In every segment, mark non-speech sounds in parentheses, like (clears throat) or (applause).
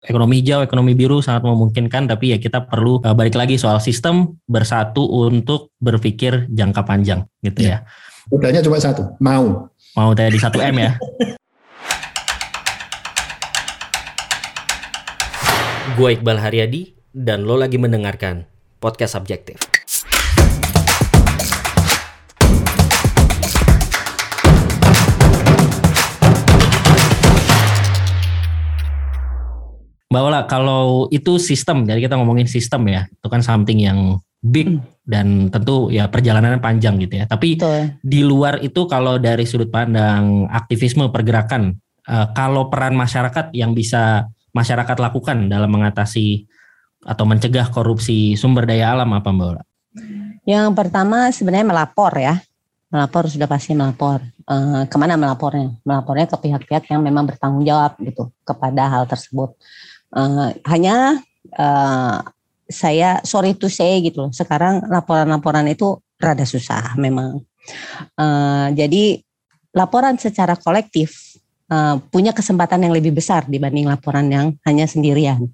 ekonomi hijau, ekonomi biru sangat memungkinkan, tapi ya kita perlu uh, balik lagi soal sistem bersatu untuk berpikir jangka panjang gitu ya. ya. Udahnya cuma satu, mau. Mau tadi satu M ya. Gue Iqbal Haryadi dan lo lagi mendengarkan podcast subjektif. Mbak Ola, kalau itu sistem, jadi kita ngomongin sistem ya, itu kan something yang big hmm. dan tentu ya perjalanannya panjang gitu ya. Tapi Betul. di luar itu kalau dari sudut pandang aktivisme pergerakan, uh, kalau peran masyarakat yang bisa masyarakat lakukan dalam mengatasi atau mencegah korupsi sumber daya alam apa Mbak Ola? Yang pertama sebenarnya melapor ya, melapor sudah pasti melapor. Uh, ke mana melapornya? Melapornya ke pihak-pihak yang memang bertanggung jawab gitu kepada hal tersebut. Uh, hanya uh, saya sorry to say gitu loh. Sekarang laporan-laporan itu rada susah memang. Uh, jadi laporan secara kolektif uh, punya kesempatan yang lebih besar dibanding laporan yang hanya sendirian.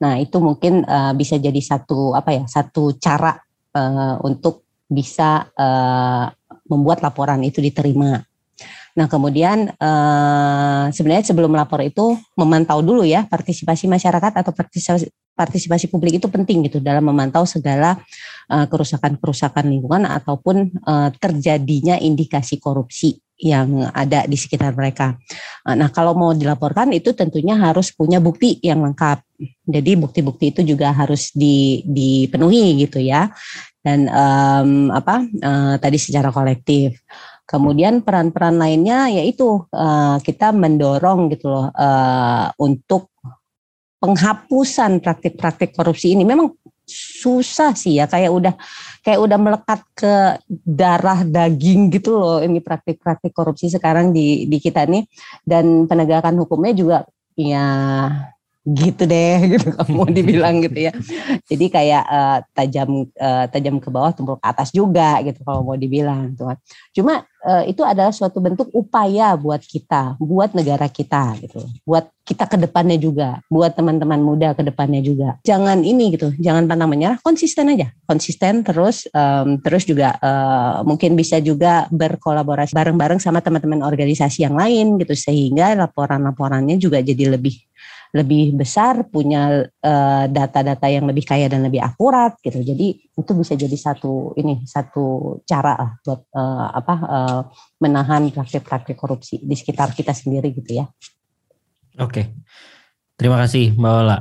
Nah itu mungkin uh, bisa jadi satu apa ya satu cara uh, untuk bisa uh, membuat laporan itu diterima. Nah, kemudian eh, sebenarnya sebelum melapor itu memantau dulu ya partisipasi masyarakat atau partisipasi, partisipasi publik itu penting gitu dalam memantau segala eh, kerusakan-kerusakan lingkungan ataupun eh, terjadinya indikasi korupsi yang ada di sekitar mereka. Nah, kalau mau dilaporkan itu tentunya harus punya bukti yang lengkap. Jadi bukti-bukti itu juga harus di, dipenuhi gitu ya. Dan um, apa uh, tadi secara kolektif. Kemudian peran-peran lainnya yaitu uh, kita mendorong gitu loh uh, untuk penghapusan praktik-praktik korupsi ini. Memang susah sih ya kayak udah kayak udah melekat ke darah daging gitu loh ini praktik-praktik korupsi sekarang di di kita nih. Dan penegakan hukumnya juga ya gitu deh (laughs) gitu kamu dibilang gitu ya. Jadi kayak uh, tajam uh, tajam ke bawah tumpul ke atas juga gitu kalau mau dibilang tuh kan. Cuma uh, itu adalah suatu bentuk upaya buat kita buat negara kita gitu. Buat kita ke depannya juga buat teman-teman muda ke depannya juga. Jangan ini gitu. Jangan pantang menyerah. Konsisten aja. Konsisten terus um, terus juga uh, mungkin bisa juga berkolaborasi bareng-bareng sama teman-teman organisasi yang lain gitu. Sehingga laporan-laporannya juga jadi lebih lebih besar, punya uh, data-data yang lebih kaya dan lebih akurat gitu. Jadi itu bisa jadi satu ini satu cara lah buat uh, apa uh, menahan praktik-praktik korupsi di sekitar kita sendiri gitu ya. Oke, terima kasih Mbak Ola.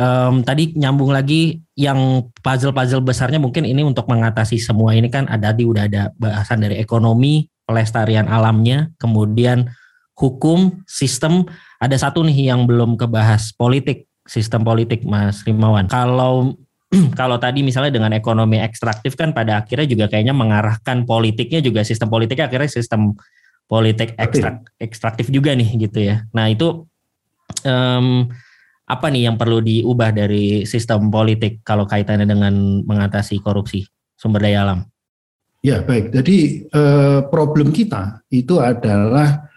Um, tadi nyambung lagi yang puzzle-puzzle besarnya mungkin ini untuk mengatasi semua ini kan ada di udah ada bahasan dari ekonomi, pelestarian alamnya, kemudian hukum, sistem ada satu nih yang belum kebahas politik, sistem politik Mas Rimawan. Kalau (clears throat) kalau tadi misalnya dengan ekonomi ekstraktif kan pada akhirnya juga kayaknya mengarahkan politiknya juga sistem politiknya akhirnya sistem politik ekstrak, ekstraktif juga nih gitu ya. Nah itu um, apa nih yang perlu diubah dari sistem politik kalau kaitannya dengan mengatasi korupsi sumber daya alam? Ya baik, jadi eh, problem kita itu adalah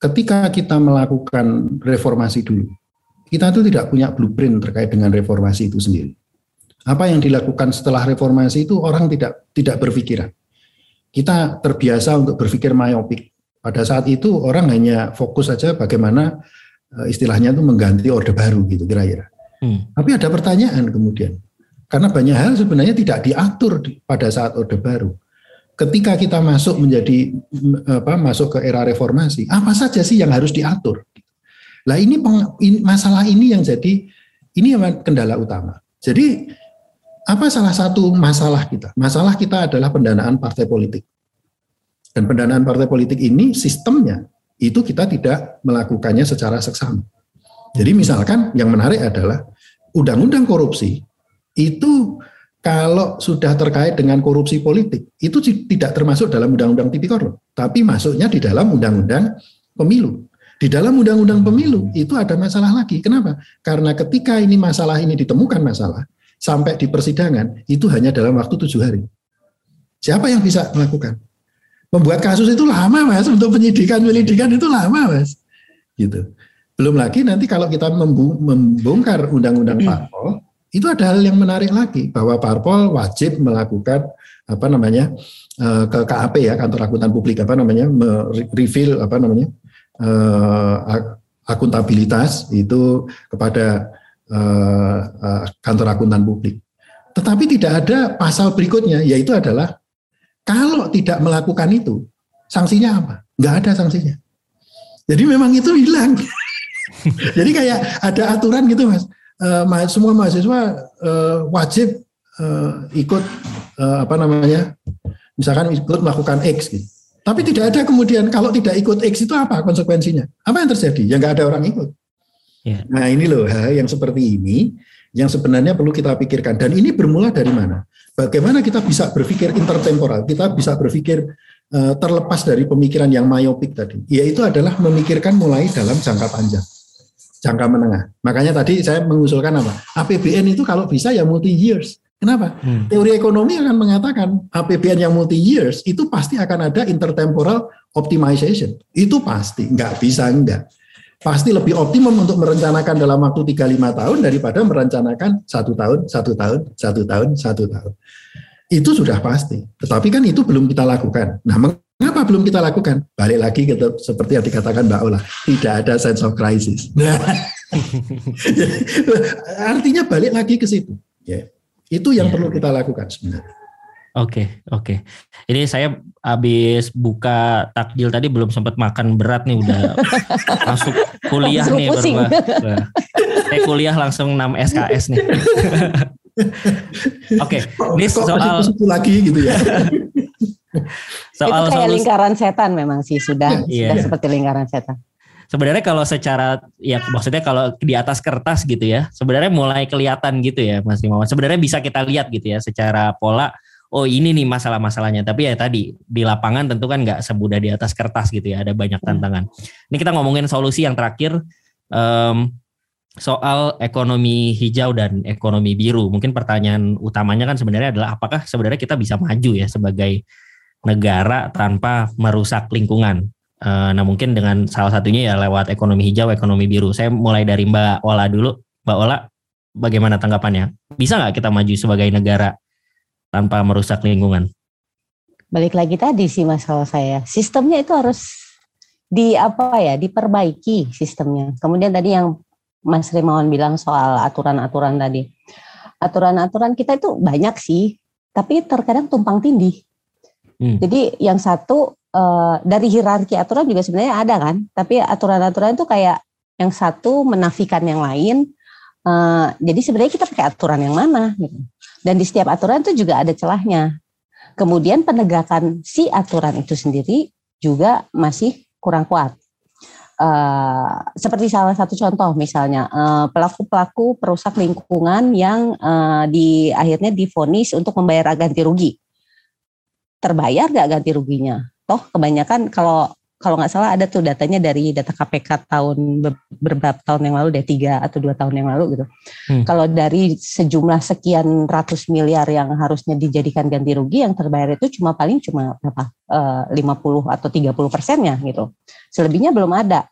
ketika kita melakukan reformasi dulu, kita itu tidak punya blueprint terkait dengan reformasi itu sendiri. Apa yang dilakukan setelah reformasi itu orang tidak tidak berpikiran. Kita terbiasa untuk berpikir myopik. Pada saat itu orang hanya fokus saja bagaimana eh, istilahnya itu mengganti orde baru gitu kira-kira. Hmm. Tapi ada pertanyaan kemudian. Karena banyak hal sebenarnya tidak diatur pada saat orde baru ketika kita masuk menjadi apa masuk ke era reformasi, apa saja sih yang harus diatur? Lah ini, peng, in, masalah ini yang jadi ini yang kendala utama. Jadi apa salah satu masalah kita? Masalah kita adalah pendanaan partai politik. Dan pendanaan partai politik ini sistemnya itu kita tidak melakukannya secara seksama. Jadi misalkan yang menarik adalah undang-undang korupsi itu kalau sudah terkait dengan korupsi politik, itu tidak termasuk dalam undang-undang tipikor, tapi masuknya di dalam undang-undang pemilu. Di dalam undang-undang pemilu itu ada masalah lagi. Kenapa? Karena ketika ini masalah ini ditemukan masalah, sampai di persidangan, itu hanya dalam waktu tujuh hari. Siapa yang bisa melakukan? Membuat kasus itu lama mas, untuk penyidikan, penyelidikan itu lama mas. Gitu. Belum lagi nanti kalau kita membongkar undang-undang (clears throat) parpol, itu ada hal yang menarik lagi bahwa parpol wajib melakukan apa namanya eh, ke KAP ya kantor akuntan publik apa namanya reveal apa namanya uh, akuntabilitas itu kepada uh, kantor akuntan publik. Tetapi tidak ada pasal berikutnya yaitu adalah kalau tidak melakukan itu sanksinya apa? Nggak ada sanksinya. Jadi memang itu hilang. (laughs) Jadi kayak ada aturan gitu mas. Uh, semua mahasiswa uh, wajib uh, ikut uh, apa namanya, misalkan ikut melakukan X gitu. Tapi tidak ada kemudian kalau tidak ikut X itu apa konsekuensinya? Apa yang terjadi? Ya nggak ada orang ikut. Yeah. Nah ini loh hal yang seperti ini yang sebenarnya perlu kita pikirkan. Dan ini bermula dari mana? Bagaimana kita bisa berpikir intertemporal? Kita bisa berpikir uh, terlepas dari pemikiran yang mayopik tadi. Yaitu adalah memikirkan mulai dalam jangka panjang jangka menengah. Makanya tadi saya mengusulkan apa? APBN itu kalau bisa ya multi years. Kenapa? Hmm. Teori ekonomi akan mengatakan APBN yang multi years itu pasti akan ada intertemporal optimization. Itu pasti, nggak bisa enggak. Pasti lebih optimum untuk merencanakan dalam waktu 35 tahun daripada merencanakan satu tahun, satu tahun, satu tahun, satu tahun. Itu sudah pasti. Tetapi kan itu belum kita lakukan. Nah, Kenapa belum kita lakukan? Balik lagi ke, seperti yang dikatakan Mbak Ola, tidak ada sense of crisis. (laughs) Nah, (laughs) artinya balik lagi ke situ. Ya, itu yang ya. perlu kita lakukan sebenarnya. Oke, okay, oke. Okay. Ini saya habis buka takjil tadi belum sempat makan berat nih udah (laughs) masuk kuliah nih baru Saya kuliah langsung 6 SKS nih. Oke, okay. ini soal lagi gitu ya. Soal itu kayak soal, lingkaran setan memang sih sudah (laughs) yeah. sudah seperti lingkaran setan. Sebenarnya kalau secara ya maksudnya kalau di atas kertas gitu ya, sebenarnya mulai kelihatan gitu ya Mas Imawan. Sebenarnya bisa kita lihat gitu ya secara pola oh ini nih masalah-masalahnya. Tapi ya tadi di lapangan tentu kan nggak semudah di atas kertas gitu ya, ada banyak tantangan. Ini kita ngomongin solusi yang terakhir um, soal ekonomi hijau dan ekonomi biru. Mungkin pertanyaan utamanya kan sebenarnya adalah apakah sebenarnya kita bisa maju ya sebagai negara tanpa merusak lingkungan. Uh, nah mungkin dengan salah satunya ya lewat ekonomi hijau, ekonomi biru. Saya mulai dari Mbak Ola dulu. Mbak Ola, bagaimana tanggapannya? Bisa nggak kita maju sebagai negara tanpa merusak lingkungan? Balik lagi tadi sih masalah saya. Sistemnya itu harus di apa ya diperbaiki sistemnya. Kemudian tadi yang Mas Rimawan bilang soal aturan-aturan tadi. Aturan-aturan kita itu banyak sih, tapi terkadang tumpang tindih. Hmm. Jadi yang satu uh, dari hierarki aturan juga sebenarnya ada kan, tapi aturan-aturan itu kayak yang satu menafikan yang lain. Uh, jadi sebenarnya kita pakai aturan yang mana gitu. Dan di setiap aturan itu juga ada celahnya. Kemudian penegakan si aturan itu sendiri juga masih kurang kuat. Uh, seperti salah satu contoh misalnya pelaku-pelaku uh, perusak lingkungan yang uh, di akhirnya difonis untuk membayar ganti rugi terbayar gak ganti ruginya? Toh kebanyakan kalau kalau nggak salah ada tuh datanya dari data KPK tahun beberapa tahun yang lalu deh tiga atau dua tahun yang lalu gitu. Hmm. Kalau dari sejumlah sekian ratus miliar yang harusnya dijadikan ganti rugi yang terbayar itu cuma paling cuma berapa eh, lima puluh atau 30 persennya gitu. Selebihnya belum ada.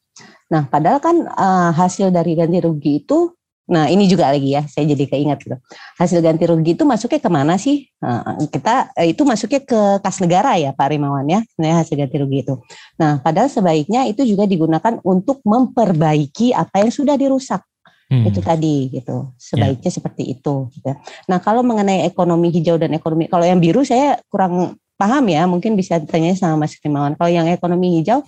Nah padahal kan uh, hasil dari ganti rugi itu Nah ini juga lagi ya, saya jadi keingat gitu. Hasil ganti rugi itu masuknya ke mana sih? Nah, kita eh, itu masuknya ke kas negara ya Pak Rimawan ya, sebenarnya hasil ganti rugi itu. Nah padahal sebaiknya itu juga digunakan untuk memperbaiki apa yang sudah dirusak. Hmm. Itu tadi gitu, sebaiknya yeah. seperti itu. Gitu. Nah kalau mengenai ekonomi hijau dan ekonomi, kalau yang biru saya kurang paham ya, mungkin bisa ditanya sama Mas Rimawan. Kalau yang ekonomi hijau,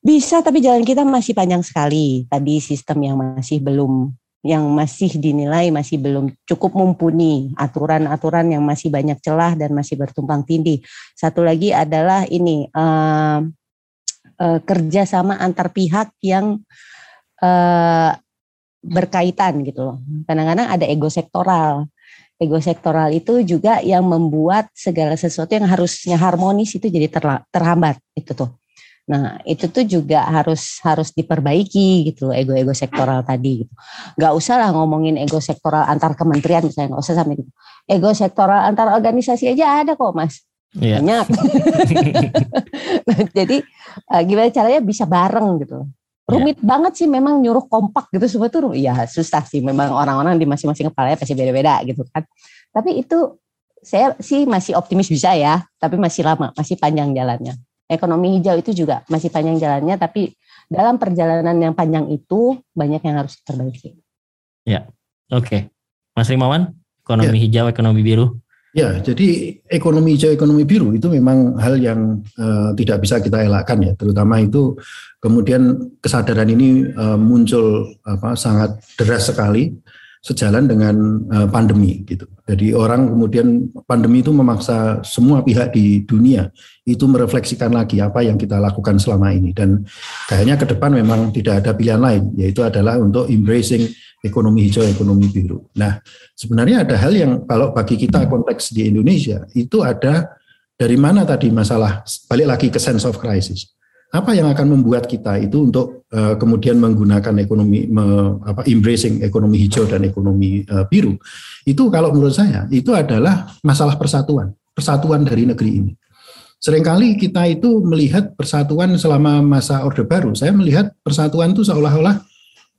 bisa tapi jalan kita masih panjang sekali. Tadi sistem yang masih belum yang masih dinilai masih belum cukup mumpuni, aturan-aturan yang masih banyak celah dan masih bertumpang tindih. Satu lagi adalah ini uh, uh, kerjasama antar pihak yang uh, berkaitan gitu loh. Kadang-kadang ada ego sektoral. Ego sektoral itu juga yang membuat segala sesuatu yang harusnya harmonis itu jadi terhambat itu tuh. Nah itu tuh juga harus harus diperbaiki gitu ego-ego sektoral tadi gitu. Gak usah lah ngomongin ego sektoral antar kementerian misalnya gak usah sampai gitu. Ego sektoral antar organisasi aja ada kok mas. Yeah. Banyak. nah, (laughs) jadi uh, gimana caranya bisa bareng gitu. rumit yeah. banget sih memang nyuruh kompak gitu semua tuh ya susah sih memang orang-orang di masing-masing kepalanya pasti beda-beda gitu kan tapi itu saya sih masih optimis bisa ya tapi masih lama masih panjang jalannya ekonomi hijau itu juga masih panjang jalannya tapi dalam perjalanan yang panjang itu banyak yang harus diperbaiki ya oke okay. Mas Rimawan ekonomi ya. hijau ekonomi biru Ya, jadi ekonomi hijau, ekonomi biru itu memang hal yang uh, tidak bisa kita elakkan ya, terutama itu kemudian kesadaran ini uh, muncul apa sangat deras sekali sejalan dengan uh, pandemi gitu. Jadi orang kemudian pandemi itu memaksa semua pihak di dunia itu merefleksikan lagi apa yang kita lakukan selama ini dan kayaknya ke depan memang tidak ada pilihan lain yaitu adalah untuk embracing ekonomi hijau, ekonomi biru. Nah, sebenarnya ada hal yang kalau bagi kita konteks di Indonesia itu ada dari mana tadi masalah balik lagi ke sense of crisis. Apa yang akan membuat kita itu untuk uh, kemudian menggunakan ekonomi me, apa embracing ekonomi hijau dan ekonomi uh, biru? Itu kalau menurut saya itu adalah masalah persatuan, persatuan dari negeri ini. Seringkali kita itu melihat persatuan selama masa Orde Baru. Saya melihat persatuan itu seolah-olah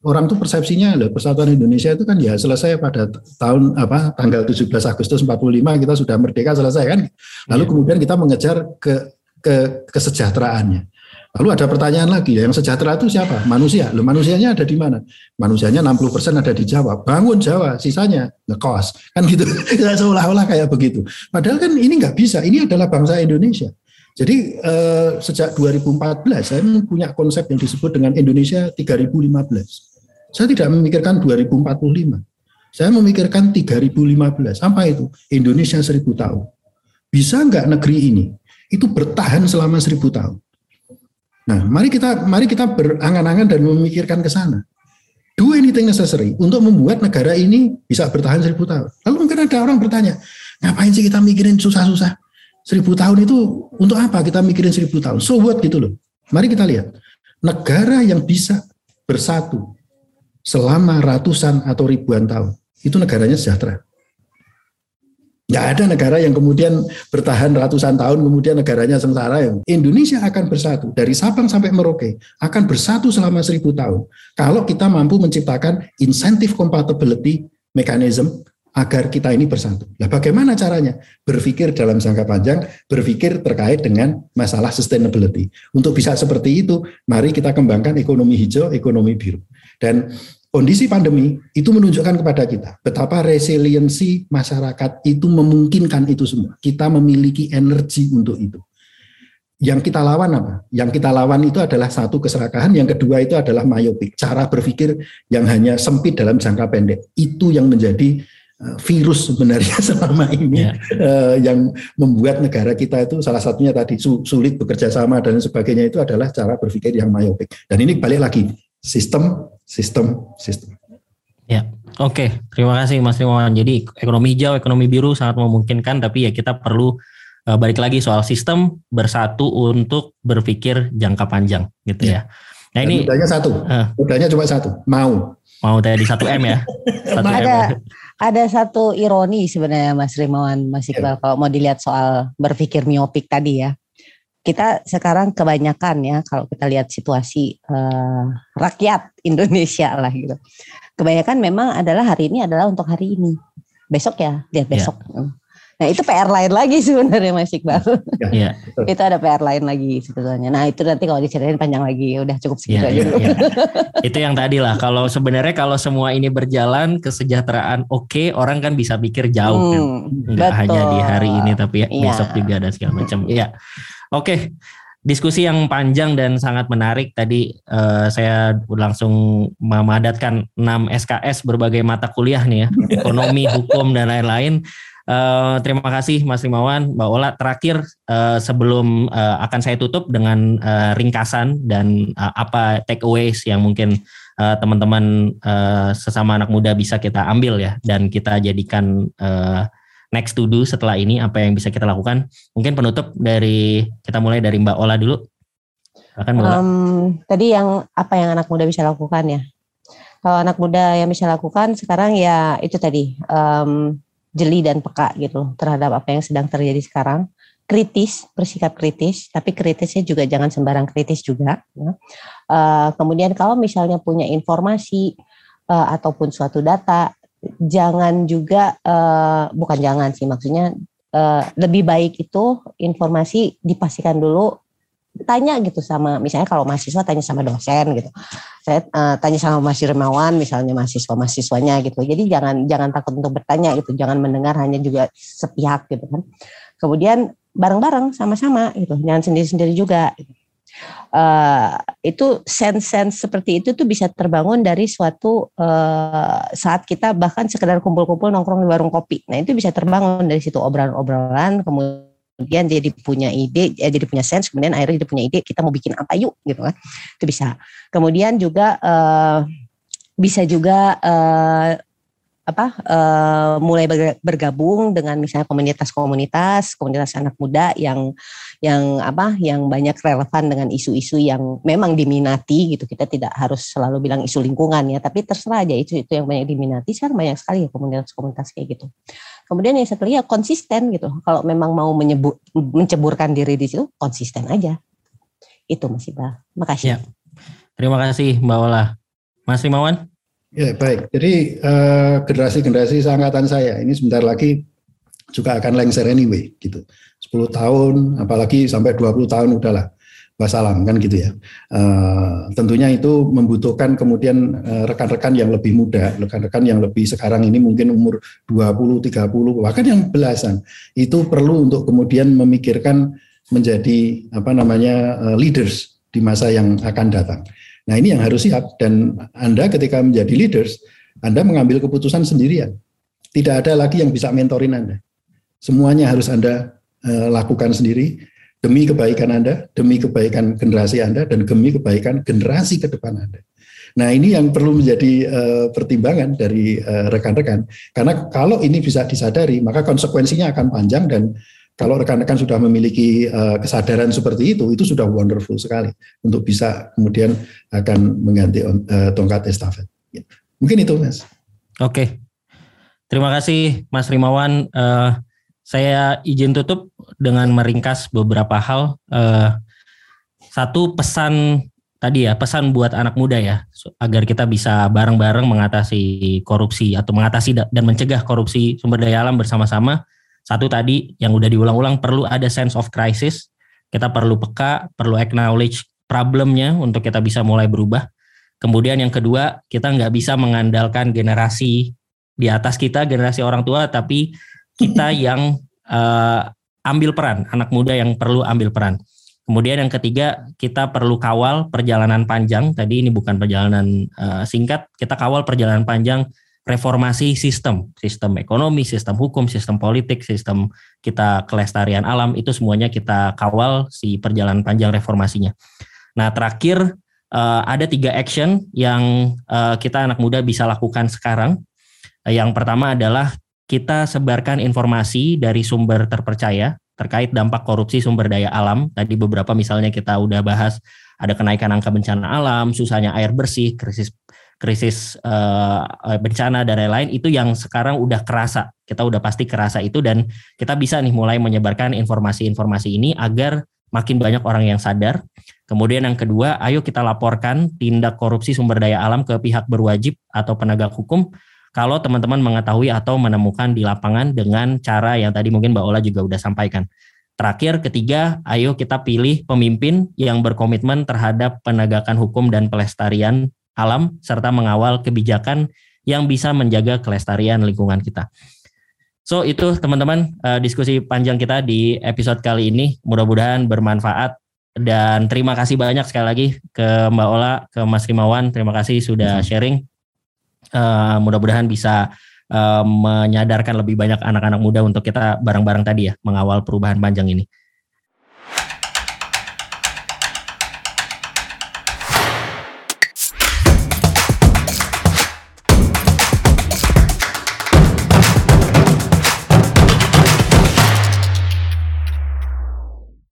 orang tuh persepsinya loh persatuan Indonesia itu kan ya selesai pada tahun apa tanggal 17 Agustus 45 kita sudah merdeka selesai kan lalu yeah. kemudian kita mengejar ke ke kesejahteraannya lalu ada pertanyaan lagi yang sejahtera itu siapa manusia lo manusianya ada di mana manusianya 60% ada di Jawa bangun Jawa sisanya ngekos kan gitu (laughs) seolah-olah kayak begitu padahal kan ini nggak bisa ini adalah bangsa Indonesia jadi eh, sejak 2014 saya punya konsep yang disebut dengan Indonesia 3015 saya tidak memikirkan 2045. Saya memikirkan 3015. Apa itu? Indonesia seribu tahun. Bisa nggak negeri ini itu bertahan selama seribu tahun? Nah, mari kita mari kita berangan-angan dan memikirkan ke sana. Do anything necessary untuk membuat negara ini bisa bertahan seribu tahun. Lalu mungkin ada orang bertanya, ngapain sih kita mikirin susah-susah? Seribu tahun itu untuk apa kita mikirin seribu tahun? So what gitu loh. Mari kita lihat. Negara yang bisa bersatu selama ratusan atau ribuan tahun. Itu negaranya sejahtera. Nggak ada negara yang kemudian bertahan ratusan tahun, kemudian negaranya sengsara. Indonesia akan bersatu dari Sabang sampai Merauke, akan bersatu selama seribu tahun. Kalau kita mampu menciptakan insentif compatibility mechanism agar kita ini bersatu. Nah, bagaimana caranya? Berpikir dalam jangka panjang, berpikir terkait dengan masalah sustainability. Untuk bisa seperti itu, mari kita kembangkan ekonomi hijau, ekonomi biru. Dan kondisi pandemi itu menunjukkan kepada kita betapa resiliensi masyarakat itu memungkinkan itu semua. Kita memiliki energi untuk itu. Yang kita lawan apa? Yang kita lawan itu adalah satu keserakahan, yang kedua itu adalah mayopik, cara berpikir yang hanya sempit dalam jangka pendek. Itu yang menjadi eh, virus sebenarnya (laughs) selama ini. Ya. uh, yang membuat negara kita itu salah satunya tadi sulit bekerja sama dan sebagainya itu adalah cara berpikir yang mayopik. Dan ini balik lagi sistem, sistem, sistem. Ya, oke. Okay. Terima kasih Mas Rimawan. Jadi ekonomi hijau, ekonomi biru sangat memungkinkan, tapi ya kita perlu uh, balik lagi soal sistem bersatu untuk berpikir jangka panjang, gitu ya. ya. Nah ini mudahnya satu, uh, mudahnya cuma satu, mau. Mau tadi satu m ya. (laughs) Satu ada M. ada satu ironi sebenarnya Mas Rimawan, Mas Iqbal, ya. kalau mau dilihat soal berpikir miopik tadi ya kita sekarang kebanyakan ya kalau kita lihat situasi uh, rakyat (laughs) Indonesia lah gitu. Kebanyakan memang adalah hari ini adalah untuk hari ini. Besok ya, lihat iya. besok. Yeah. Nah itu PR lain lagi (laughs) sebenarnya Mas Iqbal. Yeah. itu ada PR lain lagi sebetulnya. Nah itu nanti kalau diceritain panjang lagi, udah cukup segitu yeah, aja yeah, Yeah. (laughs) itu yang tadi lah. Kalau sebenarnya kalau semua ini berjalan kesejahteraan oke, okay, orang kan bisa pikir jauh kan. hmm, kan. Enggak hanya di hari ini tapi ya, yeah. besok juga dan segala macam. Iya. Oke, diskusi yang panjang dan sangat menarik. Tadi uh, saya langsung memadatkan 6 SKS berbagai mata kuliah nih ya, (laughs) ekonomi, hukum dan lain-lain. Uh, terima kasih Mas Rimawan, Mbak Ola. Terakhir uh, sebelum uh, akan saya tutup dengan uh, ringkasan dan uh, apa takeaways yang mungkin uh, teman-teman uh, sesama anak muda bisa kita ambil ya dan kita jadikan uh, next to do setelah ini apa yang bisa kita lakukan? Mungkin penutup dari kita mulai dari Mbak Ola dulu. Akan um, tadi yang apa yang anak muda bisa lakukan ya? Kalau anak muda yang bisa lakukan sekarang ya itu tadi um, jeli dan peka gitu terhadap apa yang sedang terjadi sekarang. kritis, bersikap kritis, tapi kritisnya juga jangan sembarang kritis juga. Ya. Uh, kemudian kalau misalnya punya informasi uh, ataupun suatu data, jangan juga uh, bukan jangan sih maksudnya uh, lebih baik itu informasi dipastikan dulu tanya gitu sama misalnya kalau mahasiswa tanya sama dosen gitu. Saya uh, tanya sama Mas Irmawan misalnya mahasiswa mahasiswanya gitu. Jadi jangan jangan takut untuk bertanya gitu jangan mendengar hanya juga sepihak gitu kan. Kemudian bareng-bareng sama-sama gitu jangan sendiri-sendiri juga. gitu. Uh, itu sense-sense seperti itu tuh bisa terbangun dari suatu uh, saat kita bahkan sekedar kumpul-kumpul nongkrong di warung kopi. Nah itu bisa terbangun dari situ obrolan-obrolan, kemudian dia punya ide, eh, jadi punya sense, kemudian akhirnya dia punya ide, kita mau bikin apa yuk gitu kan, itu bisa. Kemudian juga uh, bisa juga uh, apa uh, mulai bergabung dengan misalnya komunitas-komunitas komunitas anak muda yang yang apa yang banyak relevan dengan isu-isu yang memang diminati gitu. Kita tidak harus selalu bilang isu lingkungan ya tapi terserah aja itu itu yang banyak diminati. Sekarang banyak sekali ya komunitas-komunitas kayak gitu. Kemudian yang satu ya konsisten gitu. Kalau memang mau menyebut menceburkan diri di situ konsisten aja. Itu Mas Iba makasih. Ya. terima kasih Mbak Ola. Mas Rimawan Ya baik, jadi uh, generasi-generasi seangkatan saya ini sebentar lagi juga akan lengser anyway gitu. 10 tahun, apalagi sampai 20 tahun udahlah wassalam kan gitu ya. Uh, tentunya itu membutuhkan kemudian uh, rekan-rekan yang lebih muda, rekan-rekan yang lebih sekarang ini mungkin umur 20, 30, bahkan yang belasan. Itu perlu untuk kemudian memikirkan menjadi apa namanya uh, leaders di masa yang akan datang. Nah ini yang harus siap dan Anda ketika menjadi leaders, Anda mengambil keputusan sendirian. Tidak ada lagi yang bisa mentorin Anda. Semuanya harus Anda uh, lakukan sendiri demi kebaikan Anda, demi kebaikan generasi Anda, dan demi kebaikan generasi ke depan Anda. Nah ini yang perlu menjadi uh, pertimbangan dari eh, rekan-rekan, uh, karena kalau ini bisa disadari, maka konsekuensinya akan panjang dan kalau rekan-rekan sudah memiliki uh, kesadaran seperti itu, itu sudah wonderful sekali untuk bisa kemudian akan mengganti uh, tongkat estafet. Ya. Mungkin itu, Mas. Oke, terima kasih, Mas Rimawan. Uh, saya izin tutup dengan meringkas beberapa hal. Uh, satu pesan tadi ya, pesan buat anak muda ya, agar kita bisa bareng-bareng mengatasi korupsi atau mengatasi dan mencegah korupsi sumber daya alam bersama-sama satu tadi yang udah diulang-ulang perlu ada sense of crisis. Kita perlu peka, perlu acknowledge problemnya untuk kita bisa mulai berubah. Kemudian yang kedua, kita nggak bisa mengandalkan generasi di atas kita, generasi orang tua, tapi kita (laughs) yang uh, ambil peran, anak muda yang perlu ambil peran. Kemudian yang ketiga, kita perlu kawal perjalanan panjang. Tadi ini bukan perjalanan uh, singkat, kita kawal perjalanan panjang reformasi sistem, sistem ekonomi, sistem hukum, sistem politik, sistem kita kelestarian alam itu semuanya kita kawal si perjalanan panjang reformasinya. Nah terakhir uh, ada tiga action yang uh, kita anak muda bisa lakukan sekarang. Uh, yang pertama adalah kita sebarkan informasi dari sumber terpercaya terkait dampak korupsi sumber daya alam. Tadi beberapa misalnya kita udah bahas ada kenaikan angka bencana alam, susahnya air bersih, krisis krisis uh, bencana dan lain-lain itu yang sekarang udah kerasa. Kita udah pasti kerasa itu dan kita bisa nih mulai menyebarkan informasi-informasi ini agar makin banyak orang yang sadar. Kemudian yang kedua ayo kita laporkan tindak korupsi sumber daya alam ke pihak berwajib atau penegak hukum kalau teman-teman mengetahui atau menemukan di lapangan dengan cara yang tadi mungkin Mbak Ola juga udah sampaikan. Terakhir, ketiga, ayo kita pilih pemimpin yang berkomitmen terhadap penegakan hukum dan pelestarian alam serta mengawal kebijakan yang bisa menjaga kelestarian lingkungan kita. So itu teman-teman uh, diskusi panjang kita di episode kali ini mudah-mudahan bermanfaat dan terima kasih banyak sekali lagi ke Mbak Ola, ke Mas Rimawan, terima kasih sudah hmm. sharing. Uh, mudah-mudahan bisa uh, menyadarkan lebih banyak anak-anak muda untuk kita bareng-bareng tadi ya mengawal perubahan panjang ini.